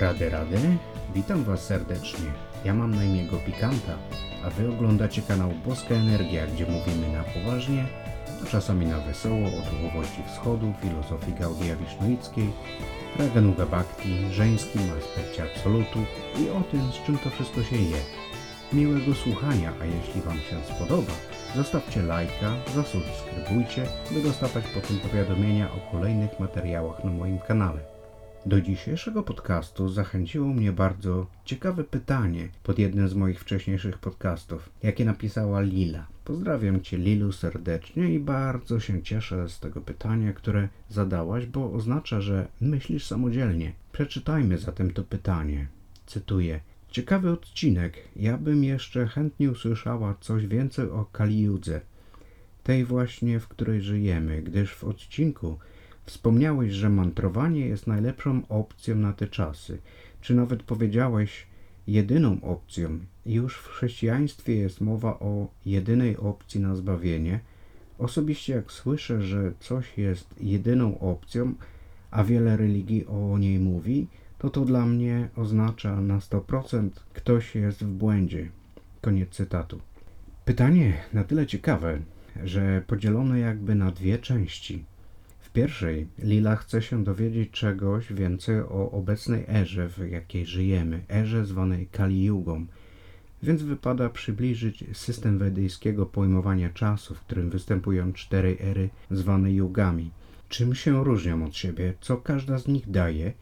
Rady, rady, witam Was serdecznie. Ja mam na imię Gopikanta, a Wy oglądacie kanał Boska Energia, gdzie mówimy na poważnie, a czasami na wesoło o duchowości wschodu, filozofii Gaudia Wisznoickiej, Raganuga Bhakti, żeńskim aspekcie absolutu i o tym, z czym to wszystko się je. Miłego słuchania, a jeśli Wam się spodoba, zostawcie lajka, zasubskrybujcie, by dostawać potem powiadomienia o kolejnych materiałach na moim kanale. Do dzisiejszego podcastu zachęciło mnie bardzo ciekawe pytanie pod jednym z moich wcześniejszych podcastów, jakie napisała Lila. Pozdrawiam Cię Lilu serdecznie i bardzo się cieszę z tego pytania, które zadałaś, bo oznacza, że myślisz samodzielnie. Przeczytajmy zatem to pytanie. Cytuję. Ciekawy odcinek. Ja bym jeszcze chętnie usłyszała coś więcej o Kaliudze, tej właśnie, w której żyjemy, gdyż w odcinku Wspomniałeś, że mantrowanie jest najlepszą opcją na te czasy. Czy nawet powiedziałeś jedyną opcją? Już w chrześcijaństwie jest mowa o jedynej opcji na zbawienie. Osobiście jak słyszę, że coś jest jedyną opcją, a wiele religii o niej mówi, to to dla mnie oznacza na 100% ktoś jest w błędzie. Koniec cytatu. Pytanie na tyle ciekawe, że podzielone jakby na dwie części – pierwszej. Lila chce się dowiedzieć czegoś więcej o obecnej erze, w jakiej żyjemy, erze zwanej Kali Yugą, więc wypada przybliżyć system wedyjskiego pojmowania czasu, w którym występują cztery ery zwane yugami. Czym się różnią od siebie, co każda z nich daje?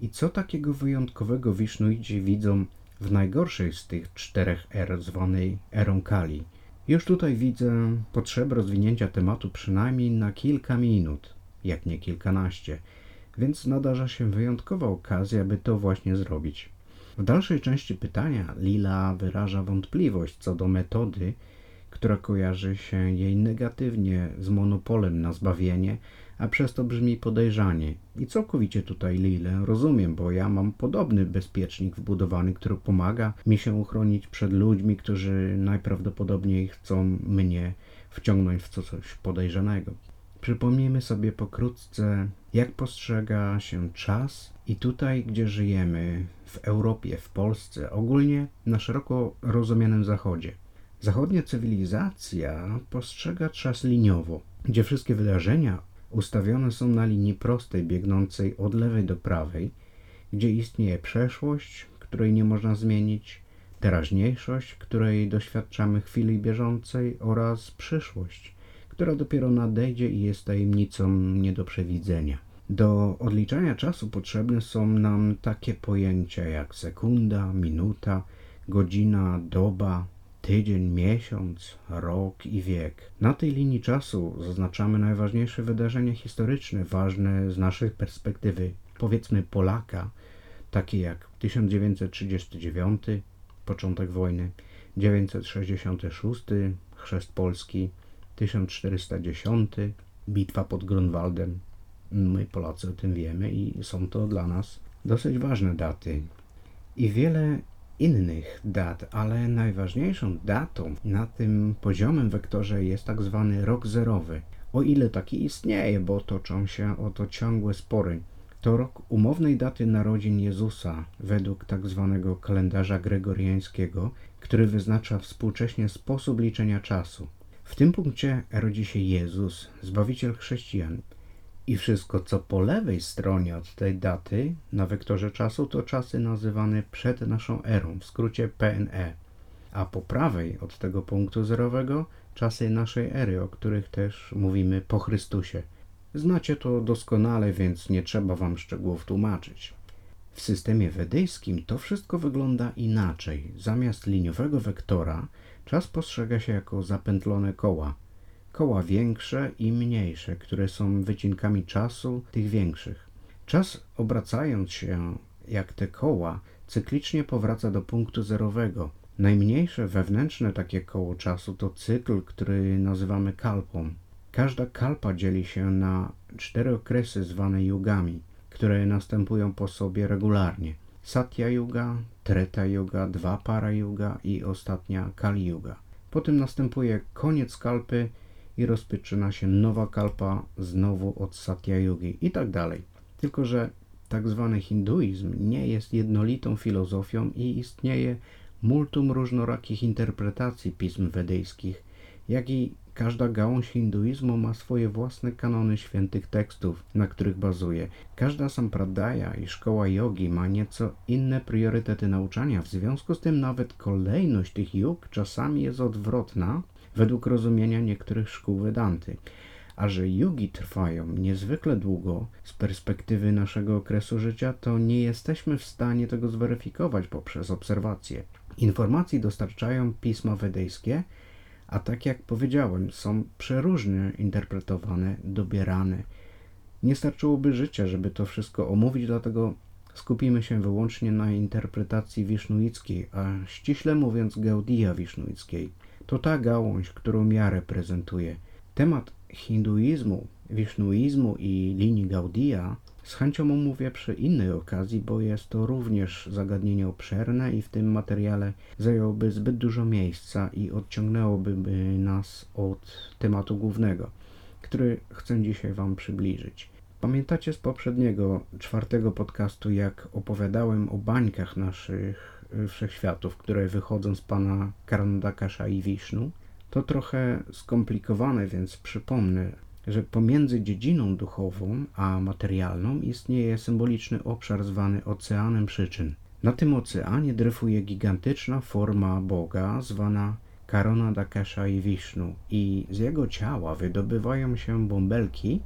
I co takiego wyjątkowego Wisznuidzi widzą w najgorszej z tych czterech er zwanej erą Kali. Już tutaj widzę potrzebę rozwinięcia tematu przynajmniej na kilka minut jak nie kilkanaście, więc nadarza się wyjątkowa okazja, by to właśnie zrobić. W dalszej części pytania Lila wyraża wątpliwość co do metody, która kojarzy się jej negatywnie z monopolem na zbawienie, a przez to brzmi podejrzanie. I całkowicie tutaj Lilę rozumiem, bo ja mam podobny bezpiecznik wbudowany, który pomaga mi się uchronić przed ludźmi, którzy najprawdopodobniej chcą mnie wciągnąć w coś podejrzanego. Przypomnijmy sobie pokrótce, jak postrzega się czas i tutaj, gdzie żyjemy, w Europie, w Polsce, ogólnie na szeroko rozumianym Zachodzie. Zachodnia cywilizacja postrzega czas liniowo, gdzie wszystkie wydarzenia ustawione są na linii prostej, biegnącej od lewej do prawej, gdzie istnieje przeszłość, której nie można zmienić, teraźniejszość, której doświadczamy chwili bieżącej oraz przyszłość, która dopiero nadejdzie i jest tajemnicą nie do przewidzenia. Do odliczania czasu potrzebne są nam takie pojęcia jak sekunda, minuta, godzina, doba, tydzień, miesiąc, rok i wiek. Na tej linii czasu zaznaczamy najważniejsze wydarzenia historyczne, ważne z naszej perspektywy, powiedzmy Polaka, takie jak 1939, początek wojny, 966, chrzest Polski, 1410, bitwa pod Grunwaldem. My Polacy o tym wiemy i są to dla nas dosyć ważne daty. I wiele innych dat, ale najważniejszą datą na tym poziomem wektorze jest tak zwany rok zerowy. O ile taki istnieje, bo toczą się o to ciągłe spory. To rok umownej daty narodzin Jezusa według tak zwanego kalendarza gregoriańskiego, który wyznacza współcześnie sposób liczenia czasu. W tym punkcie rodzi się Jezus, Zbawiciel chrześcijan. I wszystko, co po lewej stronie od tej daty na wektorze czasu, to czasy nazywane przed naszą erą, w skrócie PNE. A po prawej od tego punktu zerowego czasy naszej ery, o których też mówimy po Chrystusie. Znacie to doskonale, więc nie trzeba wam szczegółów tłumaczyć. W systemie wedyjskim to wszystko wygląda inaczej. Zamiast liniowego wektora czas postrzega się jako zapętlone koła. Koła większe i mniejsze, które są wycinkami czasu tych większych. Czas obracając się jak te koła, cyklicznie powraca do punktu zerowego. Najmniejsze wewnętrzne takie koło czasu to cykl, który nazywamy kalpą. Każda kalpa dzieli się na cztery okresy zwane jugami które następują po sobie regularnie. Satya Yuga, Treta Yuga, Dwa Para Yuga i ostatnia Kali Yuga. Potem następuje koniec kalpy i rozpoczyna się nowa kalpa znowu od Satya Yugi i tak dalej. Tylko, że tak zwany hinduizm nie jest jednolitą filozofią i istnieje multum różnorakich interpretacji pism wedyjskich, jak i każda gałąź hinduizmu ma swoje własne kanony świętych tekstów, na których bazuje. Każda sampradaya i szkoła jogi ma nieco inne priorytety nauczania, w związku z tym nawet kolejność tych jog czasami jest odwrotna według rozumienia niektórych szkół Vedanty. A że jugi trwają niezwykle długo z perspektywy naszego okresu życia, to nie jesteśmy w stanie tego zweryfikować poprzez obserwacje. Informacji dostarczają pisma wedyjskie, a tak jak powiedziałem, są przeróżnie interpretowane, dobierane. Nie starczyłoby życia, żeby to wszystko omówić, dlatego skupimy się wyłącznie na interpretacji wisznuickiej, a ściśle mówiąc Gaudia wisznuickiej. To ta gałąź, którą ja reprezentuję. Temat hinduizmu, wisznuizmu i linii Gaudia z chęcią omówię przy innej okazji, bo jest to również zagadnienie obszerne i w tym materiale zająłoby zbyt dużo miejsca i odciągnęłoby nas od tematu głównego, który chcę dzisiaj Wam przybliżyć. Pamiętacie z poprzedniego, czwartego podcastu, jak opowiadałem o bańkach naszych wszechświatów, które wychodzą z pana Karandakasza i Wisznu? To trochę skomplikowane, więc przypomnę, że pomiędzy dziedziną duchową a materialną istnieje symboliczny obszar zwany oceanem przyczyn. Na tym oceanie dryfuje gigantyczna forma Boga zwana Karona Dakesha i Vishnu i z jego ciała wydobywają się bąbelki,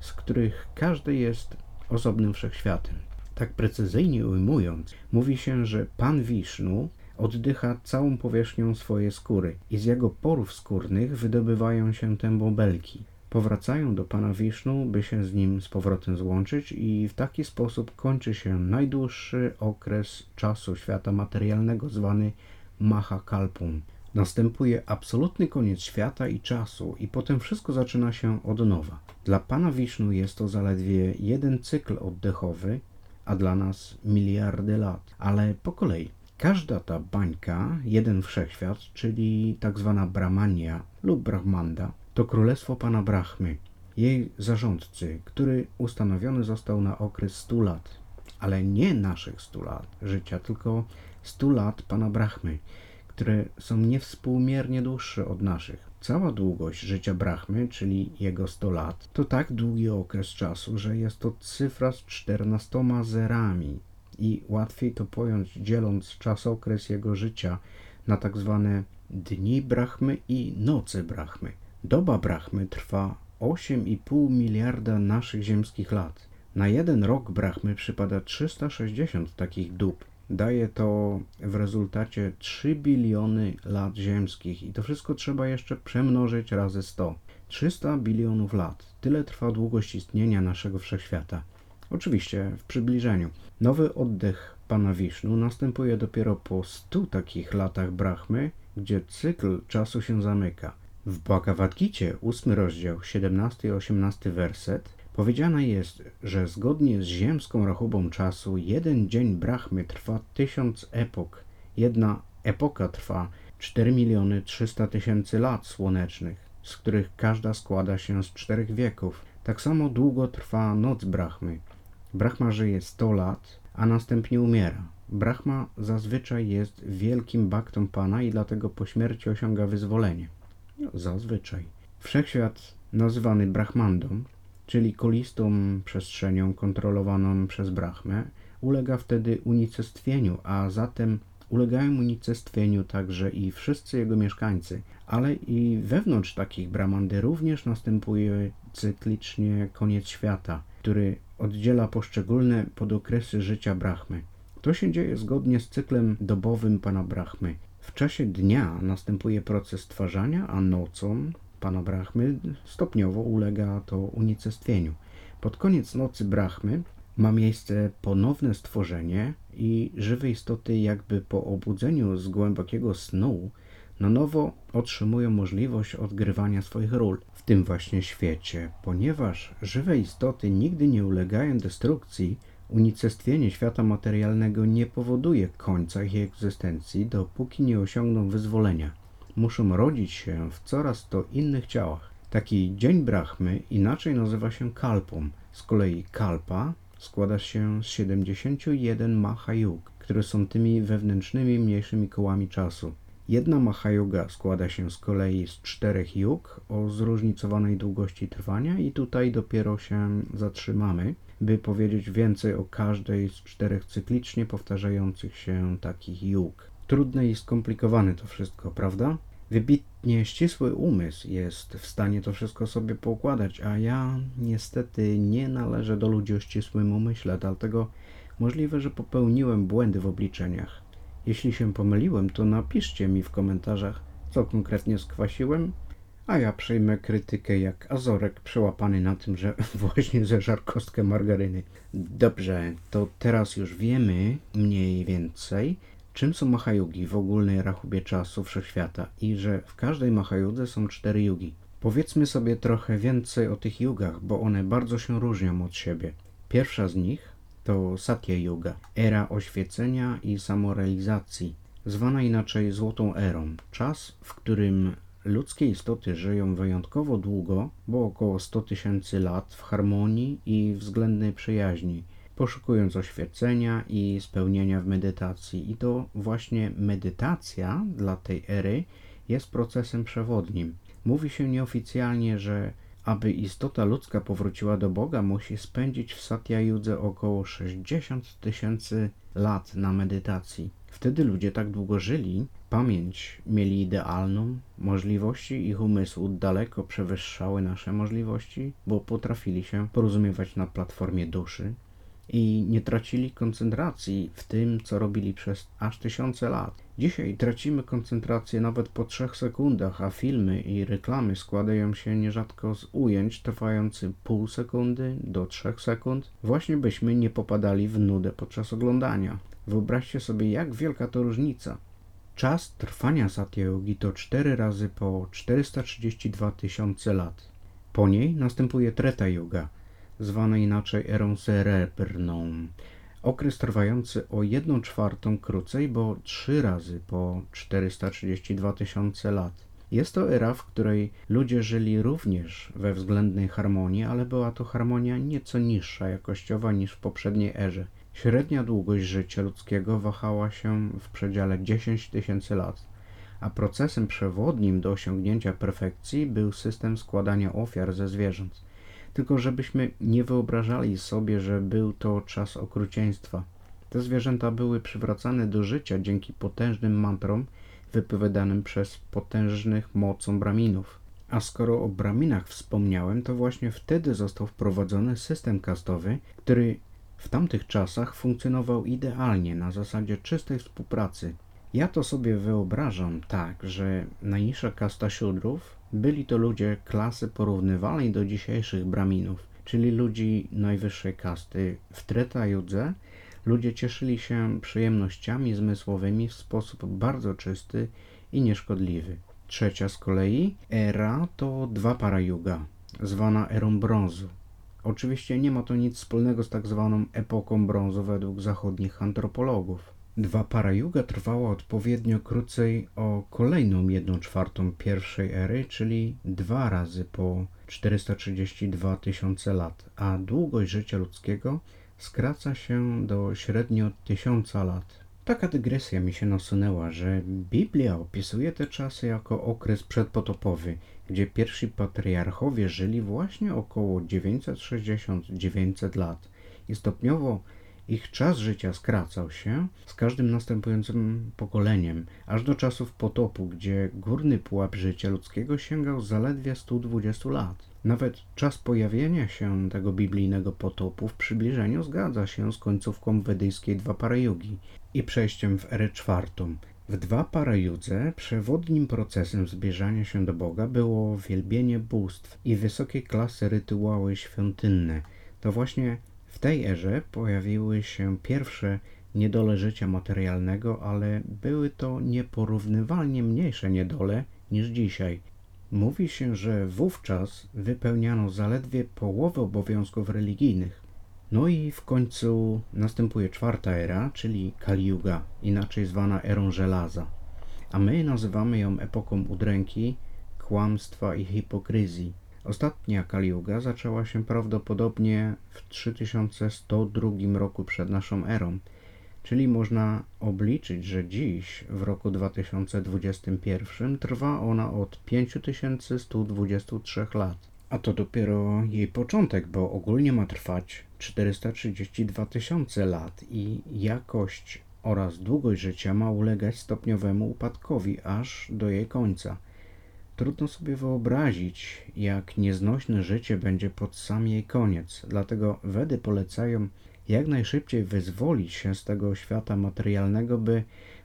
z których każdy jest osobnym wszechświatem. Tak precyzyjnie ujmując, mówi się, że Pan Wisznu oddycha całą powierzchnią swojej skóry i z jego porów skórnych wydobywają się te bąbelki powracają do Pana Wisznu, by się z nim z powrotem złączyć i w taki sposób kończy się najdłuższy okres czasu świata materialnego zwany Mahakalpum. Następuje absolutny koniec świata i czasu i potem wszystko zaczyna się od nowa. Dla Pana Wisznu jest to zaledwie jeden cykl oddechowy, a dla nas miliardy lat. Ale po kolei. Każda ta bańka, jeden wszechświat, czyli tak zwana Brahmania lub Brahmanda, to królestwo pana Brahmy, jej zarządcy, który ustanowiony został na okres 100 lat, ale nie naszych 100 lat życia, tylko 100 lat pana Brahmy, które są niewspółmiernie dłuższe od naszych. Cała długość życia Brahmy, czyli jego 100 lat, to tak długi okres czasu, że jest to cyfra z 14 zerami i łatwiej to pojąć dzieląc czasokres jego życia na tak zwane dni Brahmy i noce Brahmy. Doba Brahmy trwa 8,5 miliarda naszych ziemskich lat. Na jeden rok Brahmy przypada 360 takich dób. Daje to w rezultacie 3 biliony lat ziemskich i to wszystko trzeba jeszcze przemnożyć razy 100. 300 bilionów lat. Tyle trwa długość istnienia naszego wszechświata. Oczywiście w przybliżeniu. Nowy oddech Pana Wisznu następuje dopiero po 100 takich latach Brahmy, gdzie cykl czasu się zamyka. W Bhagavad Gita, 8 rozdział, 17 i 18 werset, powiedziane jest, że zgodnie z ziemską rachubą czasu jeden dzień Brahmy trwa tysiąc epok. Jedna epoka trwa 4 miliony 300 tysięcy lat słonecznych, z których każda składa się z czterech wieków. Tak samo długo trwa noc Brahmy. Brahma żyje 100 lat, a następnie umiera. Brahma zazwyczaj jest wielkim baktą Pana i dlatego po śmierci osiąga wyzwolenie. No, zazwyczaj. Wszechświat nazywany Brahmandą, czyli kolistą przestrzenią kontrolowaną przez Brahmę, ulega wtedy unicestwieniu, a zatem ulegają unicestwieniu także i wszyscy jego mieszkańcy, ale i wewnątrz takich Brahmandy również następuje cyklicznie koniec świata, który oddziela poszczególne podokresy życia Brahmy. To się dzieje zgodnie z cyklem dobowym pana Brahmy. W czasie dnia następuje proces stwarzania, a nocą pana Brahmy stopniowo ulega to unicestwieniu. Pod koniec nocy Brahmy ma miejsce ponowne stworzenie i żywe istoty jakby po obudzeniu z głębokiego snu na nowo otrzymują możliwość odgrywania swoich ról w tym właśnie świecie, ponieważ żywe istoty nigdy nie ulegają destrukcji, Unicestwienie świata materialnego nie powoduje końca ich egzystencji, dopóki nie osiągną wyzwolenia. Muszą rodzić się w coraz to innych ciałach. Taki dzień Brahmy inaczej nazywa się kalpą. Z kolei kalpa składa się z 71 Mahayug, które są tymi wewnętrznymi, mniejszymi kołami czasu. Jedna Mahayoga składa się z kolei z czterech yug o zróżnicowanej długości trwania i tutaj dopiero się zatrzymamy, by powiedzieć więcej o każdej z czterech cyklicznie powtarzających się takich yug. Trudne i skomplikowane to wszystko, prawda? Wybitnie ścisły umysł jest w stanie to wszystko sobie poukładać, a ja niestety nie należę do ludzi o ścisłym umyśle, dlatego możliwe, że popełniłem błędy w obliczeniach. Jeśli się pomyliłem, to napiszcie mi w komentarzach, co konkretnie skwasiłem, a ja przejmę krytykę jak Azorek przełapany na tym, że właśnie zeżar kostkę margaryny. Dobrze, to teraz już wiemy mniej więcej, czym są mahajugi w ogólnej rachubie czasu wszechświata i że w każdej mahajudze są cztery jugi. Powiedzmy sobie trochę więcej o tych jugach, bo one bardzo się różnią od siebie. Pierwsza z nich to Satya Yuga, era oświecenia i samorealizacji, zwana inaczej złotą erą. Czas, w którym ludzkie istoty żyją wyjątkowo długo, bo około 100 tysięcy lat w harmonii i względnej przyjaźni, poszukując oświecenia i spełnienia w medytacji. I to właśnie medytacja dla tej ery jest procesem przewodnim. Mówi się nieoficjalnie, że aby istota ludzka powróciła do Boga, musi spędzić w Satya Yudze około 60 tysięcy lat na medytacji. Wtedy ludzie tak długo żyli, pamięć mieli idealną, możliwości ich umysłu daleko przewyższały nasze możliwości, bo potrafili się porozumiewać na platformie duszy i nie tracili koncentracji w tym, co robili przez aż tysiące lat. Dzisiaj tracimy koncentrację nawet po trzech sekundach, a filmy i reklamy składają się nierzadko z ujęć trwających pół sekundy do trzech sekund, właśnie byśmy nie popadali w nudę podczas oglądania. Wyobraźcie sobie, jak wielka to różnica. Czas trwania Satyogi to 4 razy po 432 tysiące lat. Po niej następuje Treta Yoga, zwana inaczej erą srebrną. Okres trwający o 1 czwartą krócej, bo 3 razy po 432 tysiące lat. Jest to era, w której ludzie żyli również we względnej harmonii, ale była to harmonia nieco niższa jakościowa niż w poprzedniej erze. Średnia długość życia ludzkiego wahała się w przedziale 10 tysięcy lat, a procesem przewodnim do osiągnięcia perfekcji był system składania ofiar ze zwierząt. Tylko żebyśmy nie wyobrażali sobie, że był to czas okrucieństwa. Te zwierzęta były przywracane do życia dzięki potężnym mantrom wypowiadanym przez potężnych mocą braminów. A skoro o braminach wspomniałem, to właśnie wtedy został wprowadzony system kastowy, który w tamtych czasach funkcjonował idealnie na zasadzie czystej współpracy. Ja to sobie wyobrażam tak, że najniższa kasta siódrów byli to ludzie klasy porównywalnej do dzisiejszych braminów, czyli ludzi najwyższej kasty. W Treta Judze ludzie cieszyli się przyjemnościami zmysłowymi w sposób bardzo czysty i nieszkodliwy. Trzecia z kolei era to dwa para yuga, zwana erą brązu. Oczywiście nie ma to nic wspólnego z tak zwaną epoką brązu według zachodnich antropologów. Dwa para yuga trwała odpowiednio krócej o kolejną jedną czwartą pierwszej ery, czyli dwa razy po 432 tysiące lat, a długość życia ludzkiego skraca się do średnio tysiąca lat. Taka dygresja mi się nasunęła, że Biblia opisuje te czasy jako okres przedpotopowy, gdzie pierwsi patriarchowie żyli właśnie około 960-900 lat i stopniowo ich czas życia skracał się z każdym następującym pokoleniem, aż do czasów potopu, gdzie górny pułap życia ludzkiego sięgał zaledwie 120 lat. Nawet czas pojawienia się tego biblijnego potopu w przybliżeniu zgadza się z końcówką wedyjskiej Dwaparayugi i przejściem w erę czwartą. W Dwaparayudze przewodnim procesem zbliżania się do Boga było wielbienie bóstw i wysokiej klasy rytuały świątynne. To właśnie w tej erze pojawiły się pierwsze niedole życia materialnego, ale były to nieporównywalnie mniejsze niedole niż dzisiaj. Mówi się, że wówczas wypełniano zaledwie połowę obowiązków religijnych. No i w końcu następuje czwarta era, czyli Kali Yuga, inaczej zwana erą żelaza. A my nazywamy ją epoką udręki, kłamstwa i hipokryzji. Ostatnia Kali Yuga zaczęła się prawdopodobnie w 3102 roku przed naszą erą, czyli można obliczyć, że dziś, w roku 2021, trwa ona od 5123 lat. A to dopiero jej początek, bo ogólnie ma trwać 432 tysiące lat i jakość oraz długość życia ma ulegać stopniowemu upadkowi aż do jej końca. Trudno sobie wyobrazić, jak nieznośne życie będzie pod sam jej koniec, dlatego Wedy polecają jak najszybciej wyzwolić się z tego świata materialnego, by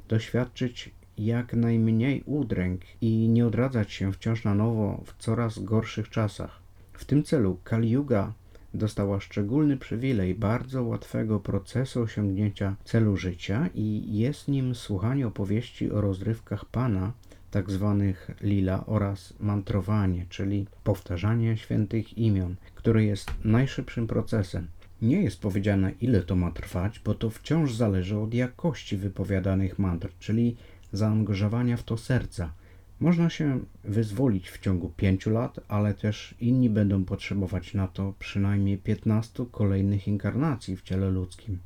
doświadczyć jak najmniej udręk i nie odradzać się wciąż na nowo w coraz gorszych czasach. W tym celu Kali Yuga dostała szczególny przywilej bardzo łatwego procesu osiągnięcia celu życia i jest nim słuchanie opowieści o rozrywkach Pana, tak zwanych lila oraz mantrowanie, czyli powtarzanie świętych imion, które jest najszybszym procesem. Nie jest powiedziane ile to ma trwać, bo to wciąż zależy od jakości wypowiadanych mantr, czyli zaangażowania w to serca. Można się wyzwolić w ciągu pięciu lat, ale też inni będą potrzebować na to przynajmniej 15 kolejnych inkarnacji w ciele ludzkim.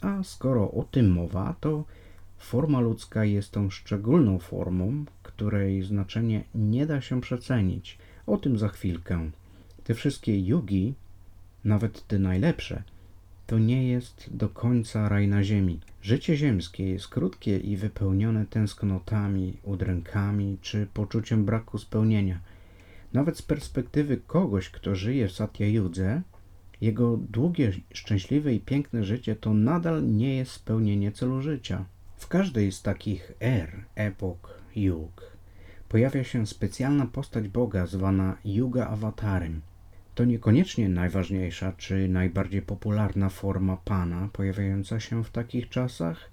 A skoro o tym mowa, to forma ludzka jest tą szczególną formą, której znaczenie nie da się przecenić. O tym za chwilkę. Te wszystkie yugi, nawet te najlepsze, to nie jest do końca raj na ziemi. Życie ziemskie jest krótkie i wypełnione tęsknotami, udrękami czy poczuciem braku spełnienia. Nawet z perspektywy kogoś, kto żyje w Satya Yudze, jego długie, szczęśliwe i piękne życie to nadal nie jest spełnienie celu życia. W każdej z takich er, epok, yug, pojawia się specjalna postać Boga zwana Yuga Awatarem. To niekoniecznie najważniejsza czy najbardziej popularna forma Pana pojawiająca się w takich czasach,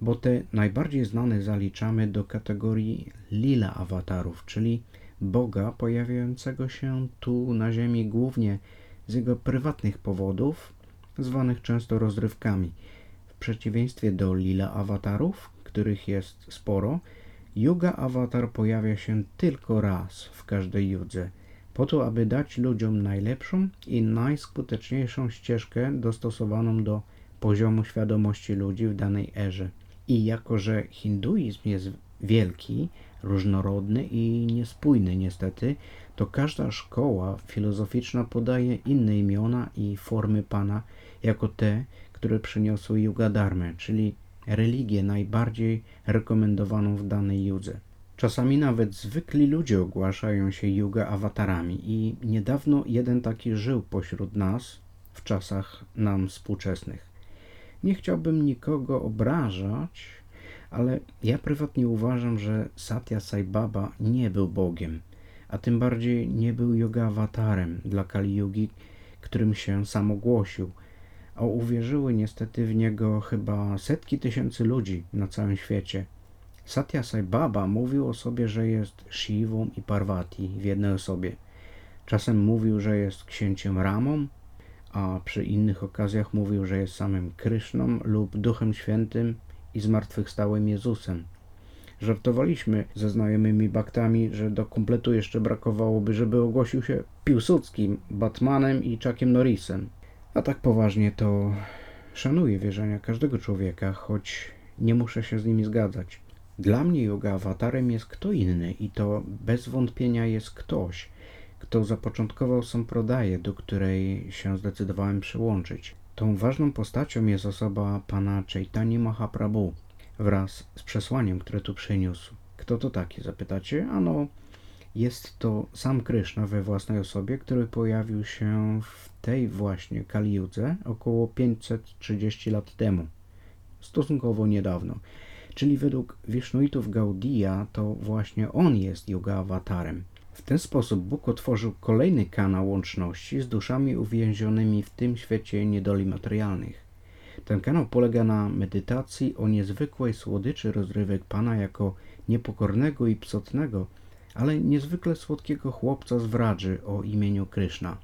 bo te najbardziej znane zaliczamy do kategorii lila awatarów, czyli Boga pojawiającego się tu na Ziemi głównie z jego prywatnych powodów, zwanych często rozrywkami. Przeciwieństwie do lila awatarów, których jest sporo, Yuga awatar pojawia się tylko raz w każdej judze – po to, aby dać ludziom najlepszą i najskuteczniejszą ścieżkę dostosowaną do poziomu świadomości ludzi w danej erze. I jako, że hinduizm jest wielki, różnorodny i niespójny niestety, to każda szkoła filozoficzna podaje inne imiona i formy Pana jako te, które przyniosły Yuga Dharmę, czyli religię najbardziej rekomendowaną w danej judze. Czasami nawet zwykli ludzie ogłaszają się yuga awatarami i niedawno jeden taki żył pośród nas w czasach nam współczesnych. Nie chciałbym nikogo obrażać, ale ja prywatnie uważam, że Satya Sai Baba nie był Bogiem, a tym bardziej nie był yoga awatarem dla Kali Yugi, którym się sam ogłosił, uwierzyły niestety w niego chyba setki tysięcy ludzi na całym świecie – Satya Sai Baba mówił o sobie, że jest Shivą i Parvati w jednej osobie. Czasem mówił, że jest księciem Ramą, a przy innych okazjach mówił, że jest samym Kryszną lub Duchem Świętym i zmartwychwstałym Jezusem. Żartowaliśmy ze znajomymi baktami, że do kompletu jeszcze brakowałoby, żeby ogłosił się Piłsudskim, Batmanem i Chuckiem Norrisem. A tak poważnie to szanuję wierzenia każdego człowieka, choć nie muszę się z nimi zgadzać. Dla mnie yoga awatarem jest kto inny i to bez wątpienia jest ktoś, kto zapoczątkował Samprodaję, do której się zdecydowałem przyłączyć. Tą ważną postacią jest osoba pana Chaitanya Mahaprabhu wraz z przesłaniem, które tu przyniósł. Kto to taki, zapytacie? Ano, jest to sam Kryszna we własnej osobie, który pojawił się w tej właśnie Kaliudze około 530 lat temu. Stosunkowo niedawno. Czyli według Wisznuitów Gaudia to właśnie on jest yoga awatarem. W ten sposób Bóg otworzył kolejny kanał łączności z duszami uwięzionymi w tym świecie niedoli materialnych. Ten kanał polega na medytacji o niezwykłej słodyczy rozrywek Pana jako niepokornego i psotnego, ale niezwykle słodkiego chłopca z Wradży o imieniu Kryszna.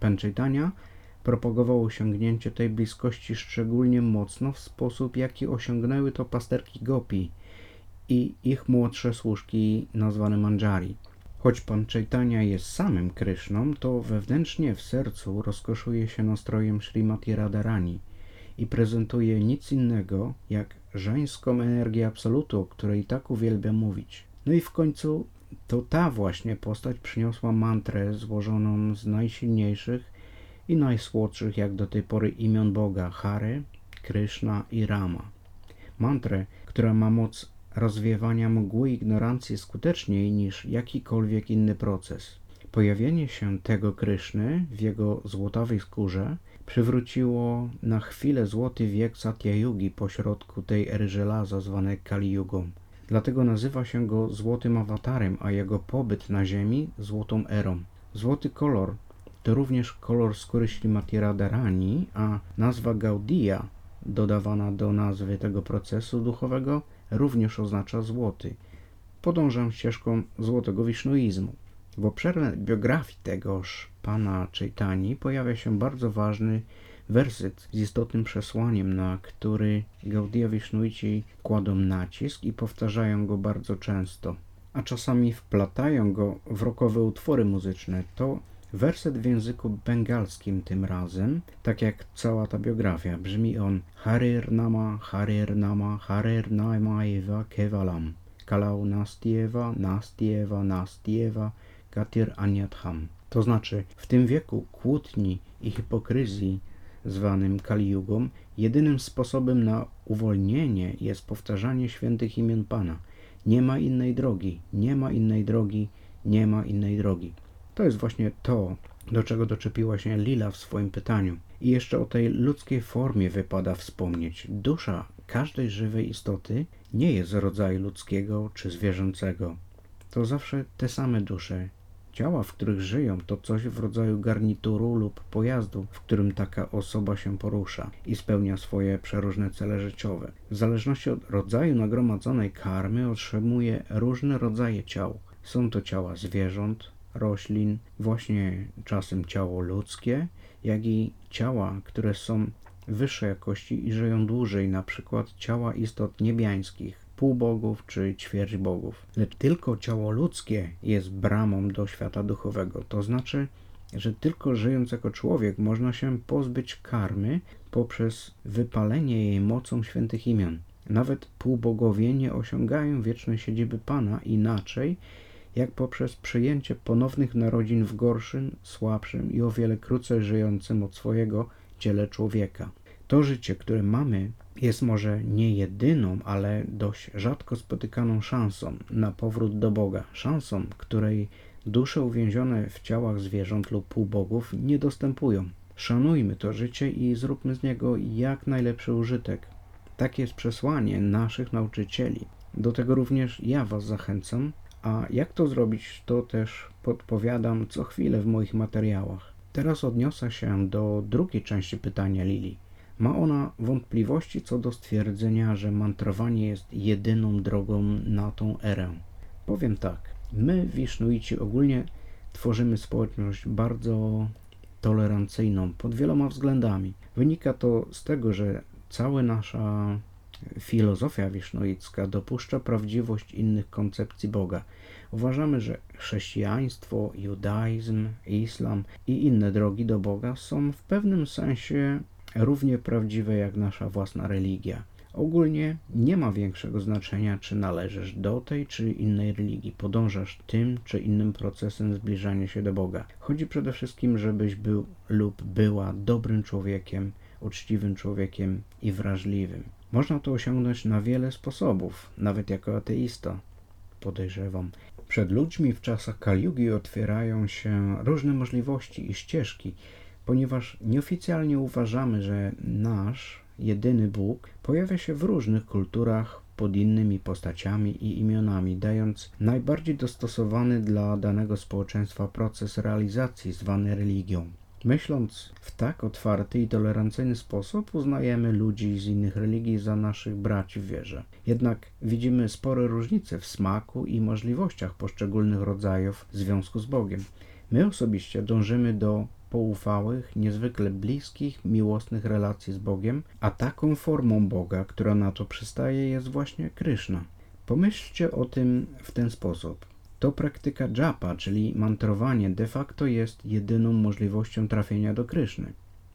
Pan Chaitanya propagował osiągnięcie tej bliskości szczególnie mocno w sposób, jaki osiągnęły to pasterki Gopi i ich młodsze służki nazwane Manjari. Choć pan Chaitanya jest samym Kryszną, to wewnętrznie w sercu rozkoszuje się nastrojem Srimati Radharani i prezentuje nic innego jak żeńską energię absolutu, o której tak uwielbia mówić. No i w końcu to ta właśnie postać przyniosła mantrę złożoną z najsilniejszych i najsłodszych jak do tej pory imion Boga Hare, Krishna i Rama. Mantrę, która ma moc rozwiewania mgły ignorancji skuteczniej niż jakikolwiek inny proces. Pojawienie się tego Kryszny w jego złotawej skórze przywróciło na chwilę złoty wiek Satya Yugi pośrodku tej ery żelaza zwanej Kali Yugą. Dlatego nazywa się go złotym awatarem, a jego pobyt na Ziemi złotą erą. Złoty kolor to również kolor skóry Ślimati Radharani, a nazwa Gaudia dodawana do nazwy tego procesu duchowego również oznacza złoty. Podążam ścieżką złotego wisznuizmu. W obszernej biografii tegoż pana Chaitani pojawia się bardzo ważny werset z istotnym przesłaniem, na który Gaudia Wisznuici kładą nacisk i powtarzają go bardzo często, a czasami wplatają go w rokowe utwory muzyczne. To werset w języku bengalskim tym razem, tak jak cała ta biografia. Brzmi on Harir Nama, Harir Nama, Harir Nama Eva Kevalam. Kalau Nastieva, Nastieva, Nastieva, Gatir Anyatham. To znaczy, w tym wieku kłótni i hipokryzji zwanym Kaliugą, jedynym sposobem na uwolnienie jest powtarzanie świętych imion Pana. Nie ma innej drogi, nie ma innej drogi, nie ma innej drogi. To jest właśnie to, do czego doczepiła się Lila w swoim pytaniu. I jeszcze o tej ludzkiej formie wypada wspomnieć. Dusza każdej żywej istoty nie jest rodzaju ludzkiego czy zwierzęcego. To zawsze te same dusze, Ciała, w których żyją, to coś w rodzaju garnituru lub pojazdu, w którym taka osoba się porusza i spełnia swoje przeróżne cele życiowe. W zależności od rodzaju nagromadzonej karmy otrzymuje różne rodzaje ciał. Są to ciała zwierząt, roślin, właśnie czasem ciało ludzkie, jak i ciała, które są wyższej jakości i żyją dłużej, na przykład ciała istot niebiańskich półbogów czy ćwierć bogów. Lecz tylko ciało ludzkie jest bramą do świata duchowego. To znaczy, że tylko żyjąc jako człowiek można się pozbyć karmy poprzez wypalenie jej mocą świętych imion. Nawet półbogowie nie osiągają wiecznej siedziby Pana inaczej, jak poprzez przyjęcie ponownych narodzin w gorszym, słabszym i o wiele krócej żyjącym od swojego ciele człowieka. To życie, które mamy, jest może nie jedyną, ale dość rzadko spotykaną szansą na powrót do Boga. Szansą, której dusze uwięzione w ciałach zwierząt lub półbogów nie dostępują. Szanujmy to życie i zróbmy z niego jak najlepszy użytek. Takie jest przesłanie naszych nauczycieli. Do tego również ja Was zachęcam, a jak to zrobić, to też podpowiadam co chwilę w moich materiałach. Teraz odniosę się do drugiej części pytania Lili. Ma ona wątpliwości co do stwierdzenia, że mantrowanie jest jedyną drogą na tą erę. Powiem tak, my, Wisznuici, ogólnie tworzymy społeczność bardzo tolerancyjną pod wieloma względami. Wynika to z tego, że cała nasza filozofia wisznuicka dopuszcza prawdziwość innych koncepcji Boga. Uważamy, że chrześcijaństwo, judaizm, islam i inne drogi do Boga są w pewnym sensie równie prawdziwe jak nasza własna religia. Ogólnie nie ma większego znaczenia, czy należysz do tej czy innej religii, podążasz tym czy innym procesem zbliżania się do Boga. Chodzi przede wszystkim, żebyś był lub była dobrym człowiekiem, uczciwym człowiekiem i wrażliwym. Można to osiągnąć na wiele sposobów, nawet jako ateista, podejrzewam. Przed ludźmi w czasach Kaliugi otwierają się różne możliwości i ścieżki, ponieważ nieoficjalnie uważamy, że nasz jedyny Bóg pojawia się w różnych kulturach pod innymi postaciami i imionami, dając najbardziej dostosowany dla danego społeczeństwa proces realizacji zwany religią. Myśląc w tak otwarty i tolerancyjny sposób, uznajemy ludzi z innych religii za naszych braci w wierze. Jednak widzimy spore różnice w smaku i możliwościach poszczególnych rodzajów związku z Bogiem. My osobiście dążymy do poufałych, niezwykle bliskich, miłosnych relacji z Bogiem, a taką formą Boga, która na to przystaje, jest właśnie Kryszna. Pomyślcie o tym w ten sposób. To praktyka japa, czyli mantrowanie, de facto jest jedyną możliwością trafienia do Kryszny.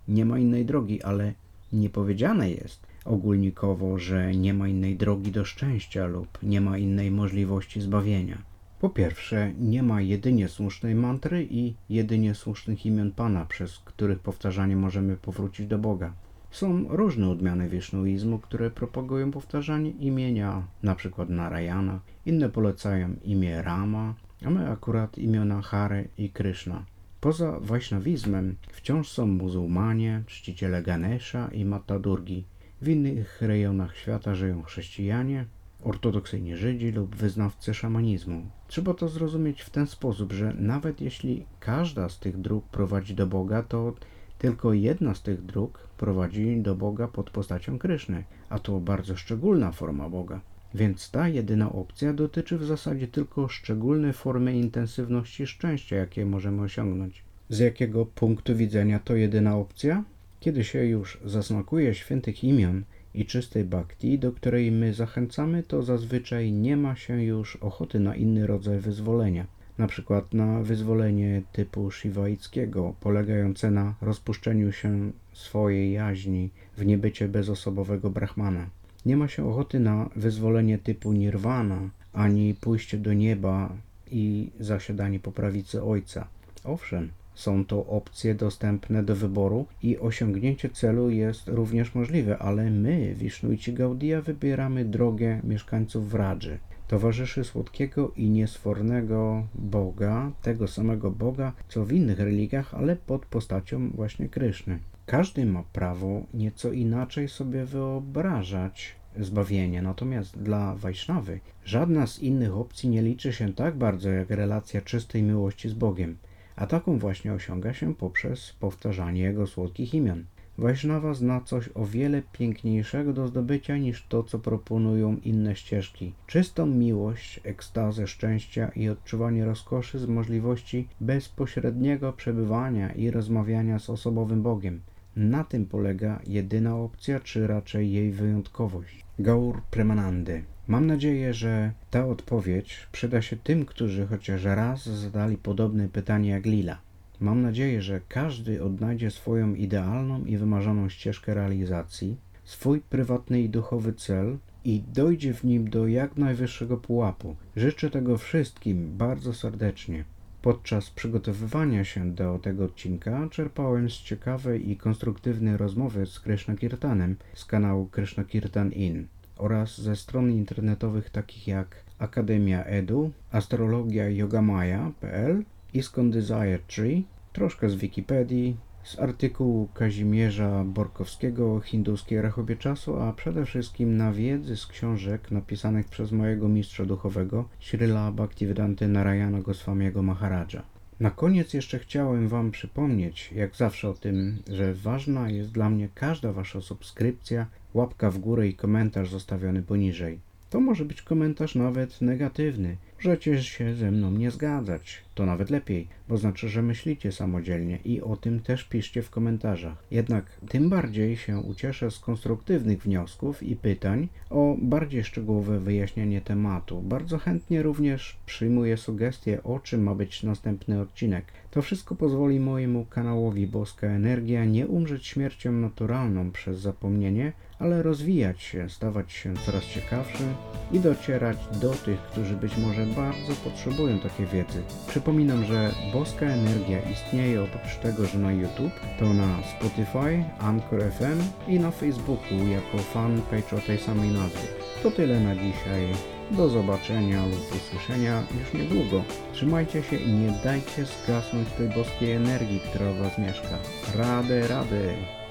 Nie ma innej drogi, ale nie powiedziane jest ogólnikowo, że nie ma innej drogi do szczęścia lub nie ma innej możliwości zbawienia. Po pierwsze, nie ma jedynie słusznej mantry i jedynie słusznych imion Pana, przez których powtarzanie możemy powrócić do Boga. Są różne odmiany wisznuizmu, które propagują powtarzanie imienia, przykład Narayana. Inne polecają imię Rama, a my akurat imiona Hare i Krishna. Poza Wajsznawizmem wciąż są muzułmanie, czciciele Ganesha i Matadurgi. W innych rejonach świata żyją chrześcijanie, ortodoksyjni Żydzi lub wyznawcy szamanizmu. Trzeba to zrozumieć w ten sposób, że nawet jeśli każda z tych dróg prowadzi do Boga, to tylko jedna z tych dróg prowadzi do Boga pod postacią Kryszny, a to bardzo szczególna forma Boga. Więc ta jedyna opcja dotyczy w zasadzie tylko szczególnej formy intensywności szczęścia, jakie możemy osiągnąć. Z jakiego punktu widzenia to jedyna opcja? Kiedy się już zasmakuje świętych imion i czystej bhakti, do której my zachęcamy, to zazwyczaj nie ma się już ochoty na inny rodzaj wyzwolenia. Na przykład na wyzwolenie typu shivaickiego, polegające na rozpuszczeniu się swojej jaźni w niebycie bezosobowego brahmana. Nie ma się ochoty na wyzwolenie typu nirvana, ani pójście do nieba i zasiadanie po prawicy ojca. Owszem, są to opcje dostępne do wyboru i osiągnięcie celu jest również możliwe, ale my, Wisznujci Gaudia, wybieramy drogę mieszkańców Wradży, towarzyszy słodkiego i niesfornego Boga, tego samego Boga, co w innych religiach, ale pod postacią właśnie Kryszny. Każdy ma prawo nieco inaczej sobie wyobrażać zbawienie, natomiast dla Wajsznawy żadna z innych opcji nie liczy się tak bardzo jak relacja czystej miłości z Bogiem a taką właśnie osiąga się poprzez powtarzanie jego słodkich imion. Wajsznawa zna coś o wiele piękniejszego do zdobycia niż to, co proponują inne ścieżki. Czystą miłość, ekstazę szczęścia i odczuwanie rozkoszy z możliwości bezpośredniego przebywania i rozmawiania z osobowym Bogiem. Na tym polega jedyna opcja, czy raczej jej wyjątkowość. Gaur Premanandy Mam nadzieję, że ta odpowiedź przyda się tym, którzy chociaż raz zadali podobne pytanie jak Lila. Mam nadzieję, że każdy odnajdzie swoją idealną i wymarzoną ścieżkę realizacji, swój prywatny i duchowy cel i dojdzie w nim do jak najwyższego pułapu. Życzę tego wszystkim bardzo serdecznie. Podczas przygotowywania się do tego odcinka czerpałem z ciekawej i konstruktywnej rozmowy z Krishna Kirtanem z kanału Krishna Kirtan In oraz ze stron internetowych takich jak Akademia Edu, Astrologia Yogamaya.pl, Iskon Desire Tree, troszkę z Wikipedii, z artykułu Kazimierza Borkowskiego o hinduskiej rachobie czasu, a przede wszystkim na wiedzy z książek napisanych przez mojego mistrza duchowego Srila Bhaktivedanta Narayana Goswamiego Maharaja. Na koniec jeszcze chciałem Wam przypomnieć, jak zawsze o tym, że ważna jest dla mnie każda Wasza subskrypcja, łapka w górę i komentarz zostawiony poniżej. To może być komentarz nawet negatywny. Możecie się ze mną nie zgadzać. To nawet lepiej, bo znaczy, że myślicie samodzielnie i o tym też piszcie w komentarzach. Jednak tym bardziej się ucieszę z konstruktywnych wniosków i pytań o bardziej szczegółowe wyjaśnienie tematu. Bardzo chętnie również przyjmuję sugestie, o czym ma być następny odcinek. To wszystko pozwoli mojemu kanałowi Boska Energia nie umrzeć śmiercią naturalną przez zapomnienie, ale rozwijać się, stawać się coraz ciekawszy i docierać do tych, którzy być może bardzo potrzebują takiej wiedzy. Przypominam, że Boska Energia istnieje oprócz tego, że na YouTube, to na Spotify, Anchor FM i na Facebooku jako fanpage o tej samej nazwie. To tyle na dzisiaj. Do zobaczenia lub usłyszenia już niedługo. Trzymajcie się i nie dajcie zgasnąć tej boskiej energii, która w Was mieszka. Rady, rady!